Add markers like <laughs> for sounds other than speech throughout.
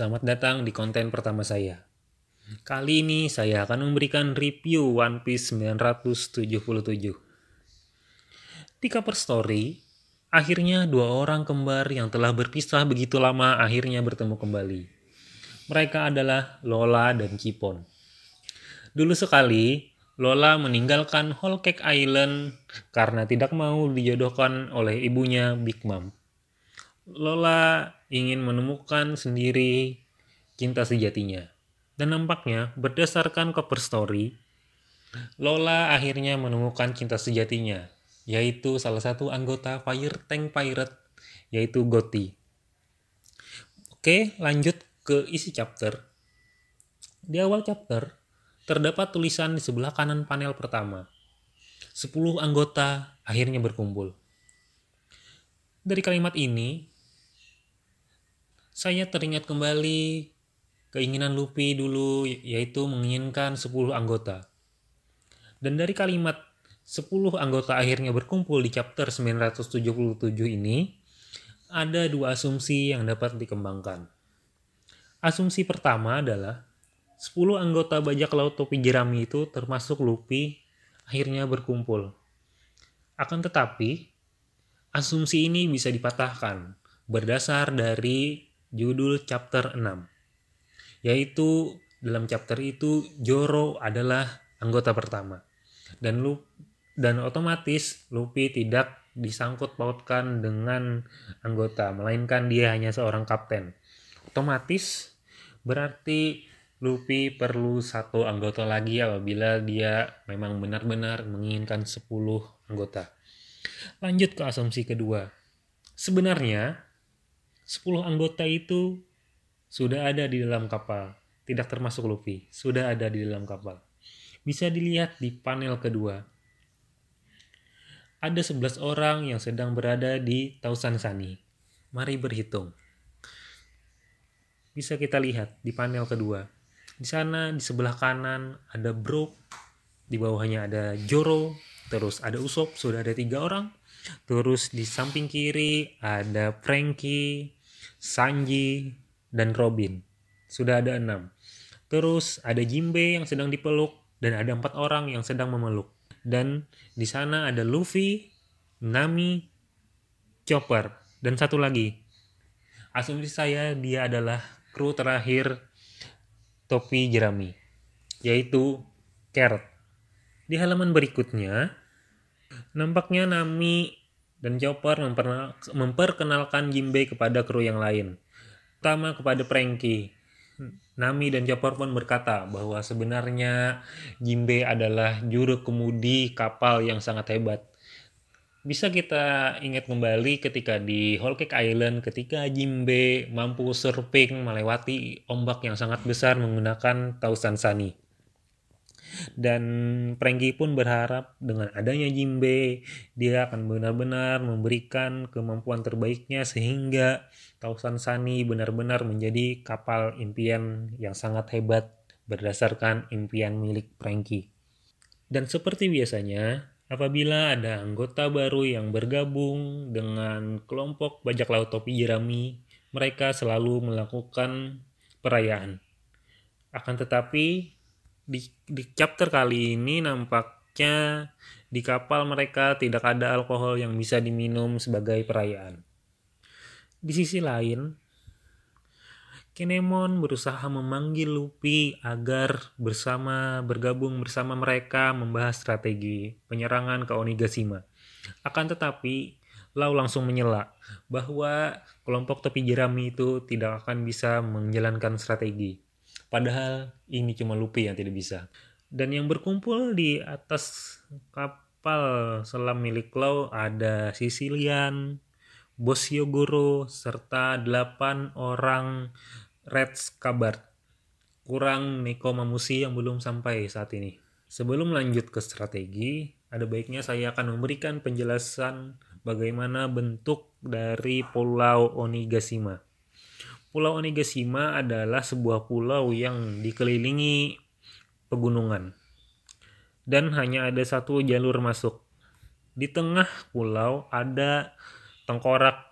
Selamat datang di konten pertama saya. Kali ini saya akan memberikan review One Piece 977. Di cover story, akhirnya dua orang kembar yang telah berpisah begitu lama akhirnya bertemu kembali. Mereka adalah Lola dan Kipon. Dulu sekali, Lola meninggalkan Whole Cake Island karena tidak mau dijodohkan oleh ibunya Big Mom. Lola ingin menemukan sendiri cinta sejatinya. Dan nampaknya berdasarkan cover story, Lola akhirnya menemukan cinta sejatinya, yaitu salah satu anggota Fire Tank Pirate, yaitu Gotti. Oke, lanjut ke isi chapter. Di awal chapter, terdapat tulisan di sebelah kanan panel pertama. 10 anggota akhirnya berkumpul. Dari kalimat ini, saya teringat kembali keinginan Luffy dulu yaitu menginginkan 10 anggota. Dan dari kalimat 10 anggota akhirnya berkumpul di chapter 977 ini, ada dua asumsi yang dapat dikembangkan. Asumsi pertama adalah 10 anggota bajak laut topi jerami itu termasuk Luffy akhirnya berkumpul. Akan tetapi, asumsi ini bisa dipatahkan berdasar dari judul chapter 6. Yaitu dalam chapter itu Joro adalah anggota pertama. Dan lu dan otomatis Luffy tidak disangkut pautkan dengan anggota, melainkan dia hanya seorang kapten. Otomatis berarti Luffy perlu satu anggota lagi apabila dia memang benar-benar menginginkan 10 anggota. Lanjut ke asumsi kedua. Sebenarnya 10 anggota itu sudah ada di dalam kapal. Tidak termasuk Luffy, sudah ada di dalam kapal. Bisa dilihat di panel kedua. Ada 11 orang yang sedang berada di Tausan Sani. Mari berhitung. Bisa kita lihat di panel kedua. Di sana di sebelah kanan ada Brook, di bawahnya ada Joro, terus ada Usop, sudah ada tiga orang. Terus di samping kiri ada Frankie, Sanji, dan Robin. Sudah ada enam. Terus ada Jimbe yang sedang dipeluk dan ada empat orang yang sedang memeluk. Dan di sana ada Luffy, Nami, Chopper, dan satu lagi. Asumsi saya dia adalah kru terakhir topi jerami, yaitu Carrot. Di halaman berikutnya, nampaknya Nami dan Chopper memperkenalkan Jimbe kepada kru yang lain. Pertama kepada Frankie. Nami dan Chopper pun berkata bahwa sebenarnya Jimbe adalah juru kemudi kapal yang sangat hebat. Bisa kita ingat kembali ketika di Whole Cake Island ketika Jimbe mampu surfing melewati ombak yang sangat besar menggunakan Tausan Sani. Dan Prengki pun berharap dengan adanya Jimbe, dia akan benar-benar memberikan kemampuan terbaiknya sehingga Tausan Sani benar-benar menjadi kapal impian yang sangat hebat berdasarkan impian milik Prengki. Dan seperti biasanya, apabila ada anggota baru yang bergabung dengan kelompok bajak laut topi jerami, mereka selalu melakukan perayaan. Akan tetapi, di, di chapter kali ini nampaknya di kapal mereka tidak ada alkohol yang bisa diminum sebagai perayaan. Di sisi lain, Kinemon berusaha memanggil Luffy agar bersama bergabung bersama mereka membahas strategi penyerangan ke Onigashima. Akan tetapi, Lau langsung menyela bahwa kelompok topi jerami itu tidak akan bisa menjalankan strategi Padahal ini cuma Luffy yang tidak bisa. Dan yang berkumpul di atas kapal selam milik Lau ada Sicilian, Bos Yogoro, serta 8 orang Red Scabbard. Kurang Neko Mamushi yang belum sampai saat ini. Sebelum lanjut ke strategi, ada baiknya saya akan memberikan penjelasan bagaimana bentuk dari Pulau Onigashima. Pulau Onigashima adalah sebuah pulau yang dikelilingi pegunungan dan hanya ada satu jalur masuk. Di tengah pulau ada tengkorak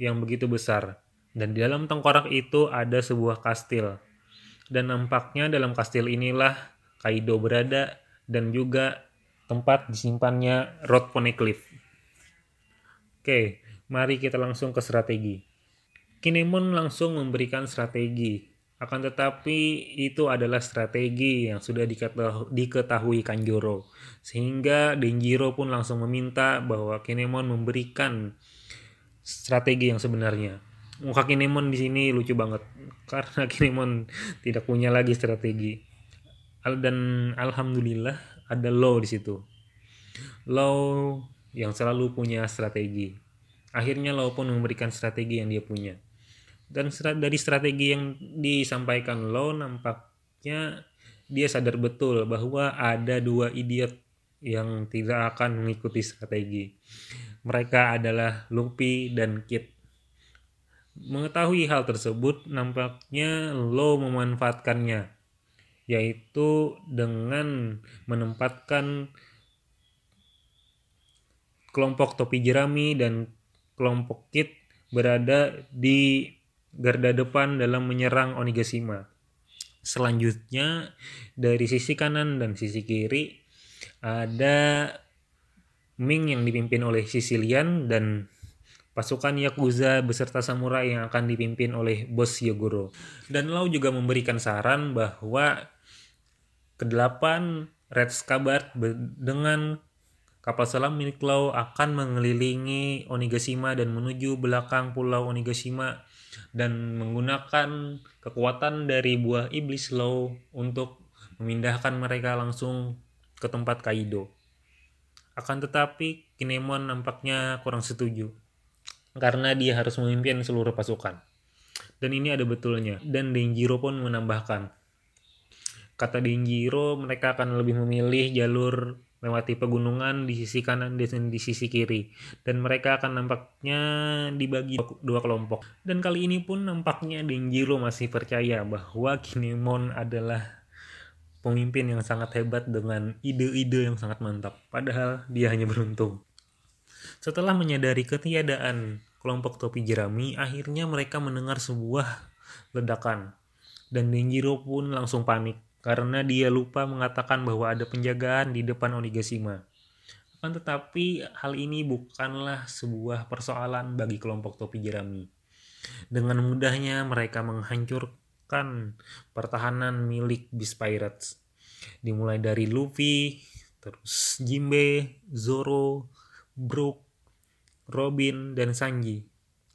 yang begitu besar Dan di dalam tengkorak itu ada sebuah kastil. Dan nampaknya dalam kastil inilah Kaido berada dan juga tempat disimpannya Rod Poneglyph. Oke, mari kita langsung ke strategi. Kinemon langsung memberikan strategi. Akan tetapi itu adalah strategi yang sudah diketahui Kanjoro. Sehingga Denjiro pun langsung meminta bahwa Kinemon memberikan strategi yang sebenarnya. Muka Kinemon di sini lucu banget <laughs> karena Kinemon tidak punya lagi strategi. Dan alhamdulillah ada Law di situ. Law yang selalu punya strategi. Akhirnya Law pun memberikan strategi yang dia punya dan dari strategi yang disampaikan lo nampaknya dia sadar betul bahwa ada dua idiot yang tidak akan mengikuti strategi. Mereka adalah Luffy dan Kid. Mengetahui hal tersebut, nampaknya lo memanfaatkannya, yaitu dengan menempatkan kelompok topi jerami dan kelompok Kid berada di garda depan dalam menyerang Onigashima. Selanjutnya dari sisi kanan dan sisi kiri ada Ming yang dipimpin oleh Sicilian dan pasukan Yakuza beserta samurai yang akan dipimpin oleh bos Yogoro. Dan Lau juga memberikan saran bahwa kedelapan Red Scabbard dengan kapal selam milik Lau akan mengelilingi Onigashima dan menuju belakang pulau Onigashima dan menggunakan kekuatan dari buah iblis Law untuk memindahkan mereka langsung ke tempat Kaido. Akan tetapi Kinemon nampaknya kurang setuju karena dia harus memimpin seluruh pasukan. Dan ini ada betulnya. Dan Denjiro pun menambahkan, kata Denjiro mereka akan lebih memilih jalur melewati pegunungan di sisi kanan dan di sisi kiri. Dan mereka akan nampaknya dibagi dua kelompok. Dan kali ini pun nampaknya Denjiro masih percaya bahwa Kinemon adalah pemimpin yang sangat hebat dengan ide-ide yang sangat mantap. Padahal dia hanya beruntung. Setelah menyadari ketiadaan kelompok topi jerami akhirnya mereka mendengar sebuah ledakan. Dan Denjiro pun langsung panik karena dia lupa mengatakan bahwa ada penjagaan di depan Onigashima. Akan tetapi hal ini bukanlah sebuah persoalan bagi kelompok topi jerami. Dengan mudahnya mereka menghancurkan pertahanan milik Beast Pirates. Dimulai dari Luffy, terus Jinbe, Zoro, Brook, Robin, dan Sanji.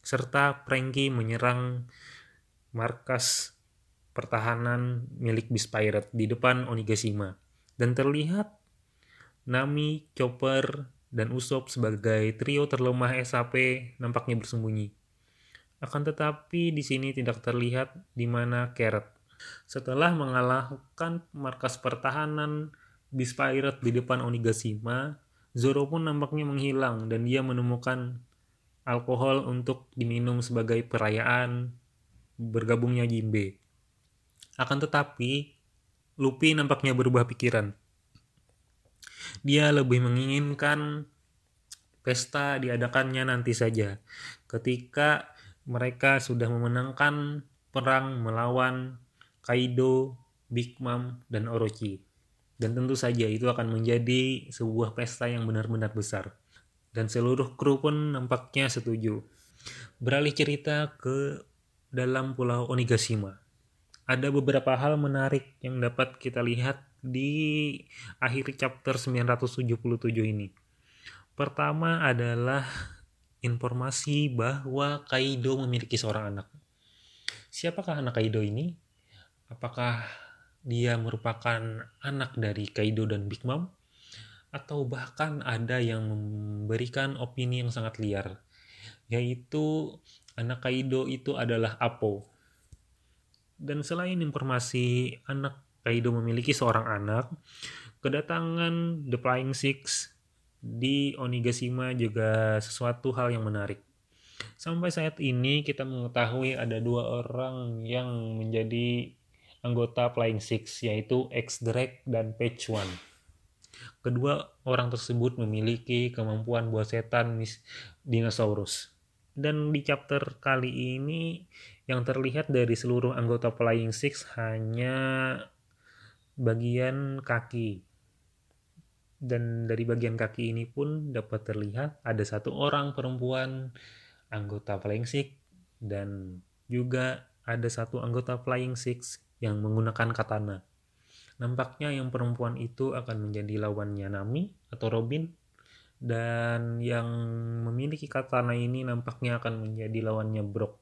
Serta Franky menyerang markas pertahanan milik Beast Pirate di depan Onigashima. Dan terlihat Nami, Chopper, dan Usopp sebagai trio terlemah SAP nampaknya bersembunyi. Akan tetapi di sini tidak terlihat di mana Carrot. Setelah mengalahkan markas pertahanan Beast Pirate di depan Onigashima, Zoro pun nampaknya menghilang dan dia menemukan alkohol untuk diminum sebagai perayaan bergabungnya Jinbe. Akan tetapi, Luffy nampaknya berubah pikiran. Dia lebih menginginkan pesta diadakannya nanti saja, ketika mereka sudah memenangkan perang melawan Kaido, Big Mom, dan Orochi. Dan tentu saja itu akan menjadi sebuah pesta yang benar-benar besar. Dan seluruh kru pun nampaknya setuju. Beralih cerita ke dalam pulau Onigashima ada beberapa hal menarik yang dapat kita lihat di akhir chapter 977 ini. Pertama adalah informasi bahwa Kaido memiliki seorang anak. Siapakah anak Kaido ini? Apakah dia merupakan anak dari Kaido dan Big Mom? Atau bahkan ada yang memberikan opini yang sangat liar, yaitu anak Kaido itu adalah Apo dan selain informasi anak Kaido memiliki seorang anak, kedatangan The Flying Six di Onigashima juga sesuatu hal yang menarik. Sampai saat ini kita mengetahui ada dua orang yang menjadi anggota Flying Six yaitu X Drake dan Page One. Kedua orang tersebut memiliki kemampuan buat setan Dinosaurus. Dan di chapter kali ini yang terlihat dari seluruh anggota Flying Six hanya bagian kaki dan dari bagian kaki ini pun dapat terlihat ada satu orang perempuan anggota Flying Six dan juga ada satu anggota Flying Six yang menggunakan katana. Nampaknya yang perempuan itu akan menjadi lawannya Nami atau Robin dan yang memiliki katana ini nampaknya akan menjadi lawannya Brock.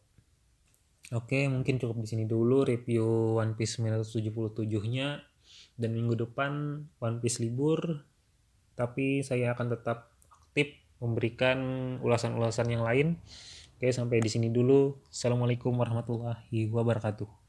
Oke, mungkin cukup di sini dulu review One Piece 977-nya dan minggu depan One Piece libur tapi saya akan tetap aktif memberikan ulasan-ulasan yang lain. Oke, sampai di sini dulu. Assalamualaikum warahmatullahi wabarakatuh.